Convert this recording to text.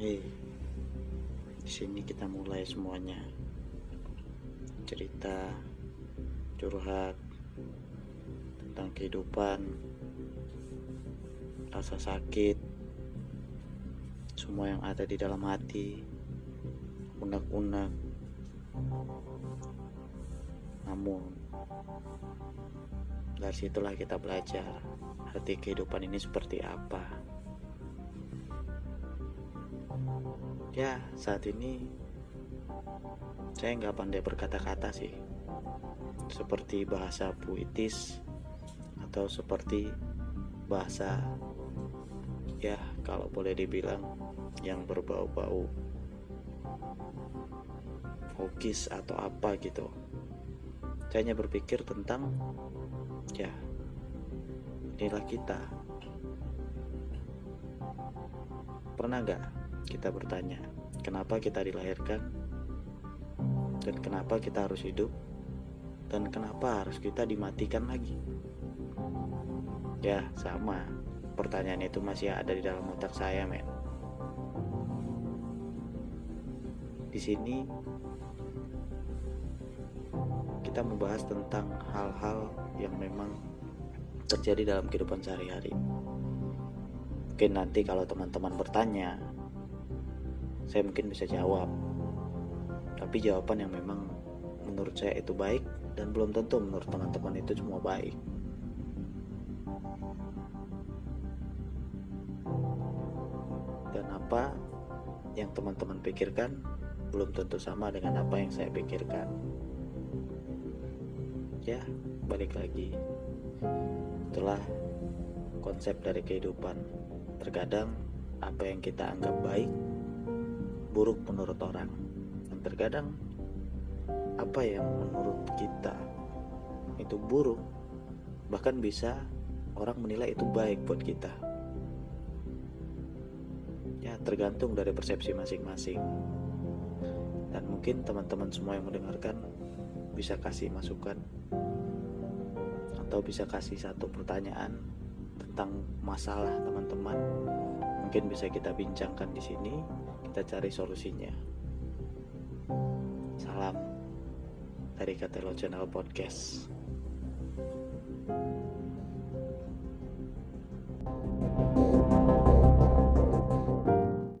Hei, di sini kita mulai semuanya. Cerita, curhat tentang kehidupan, rasa sakit, semua yang ada di dalam hati, unek-unek. Namun, dari situlah kita belajar arti kehidupan ini seperti apa. Ya, saat ini saya nggak pandai berkata-kata sih. Seperti bahasa puitis atau seperti bahasa ya kalau boleh dibilang yang berbau-bau fokis atau apa gitu. Saya hanya berpikir tentang ya inilah kita. Pernah gak kita bertanya, kenapa kita dilahirkan? Dan kenapa kita harus hidup? Dan kenapa harus kita dimatikan lagi? Ya, sama. Pertanyaan itu masih ada di dalam otak saya, men. Di sini kita membahas tentang hal-hal yang memang terjadi dalam kehidupan sehari-hari. Mungkin nanti kalau teman-teman bertanya, saya mungkin bisa jawab. Tapi jawaban yang memang menurut saya itu baik dan belum tentu menurut teman-teman itu semua baik. Dan apa yang teman-teman pikirkan belum tentu sama dengan apa yang saya pikirkan. Ya, balik lagi. Itulah konsep dari kehidupan. Terkadang apa yang kita anggap baik buruk menurut orang. Dan terkadang apa yang menurut kita itu buruk bahkan bisa orang menilai itu baik buat kita. Ya, tergantung dari persepsi masing-masing. Dan mungkin teman-teman semua yang mendengarkan bisa kasih masukan atau bisa kasih satu pertanyaan tentang masalah teman-teman. Mungkin bisa kita bincangkan di sini, kita cari solusinya. Salam dari Katelo Channel Podcast.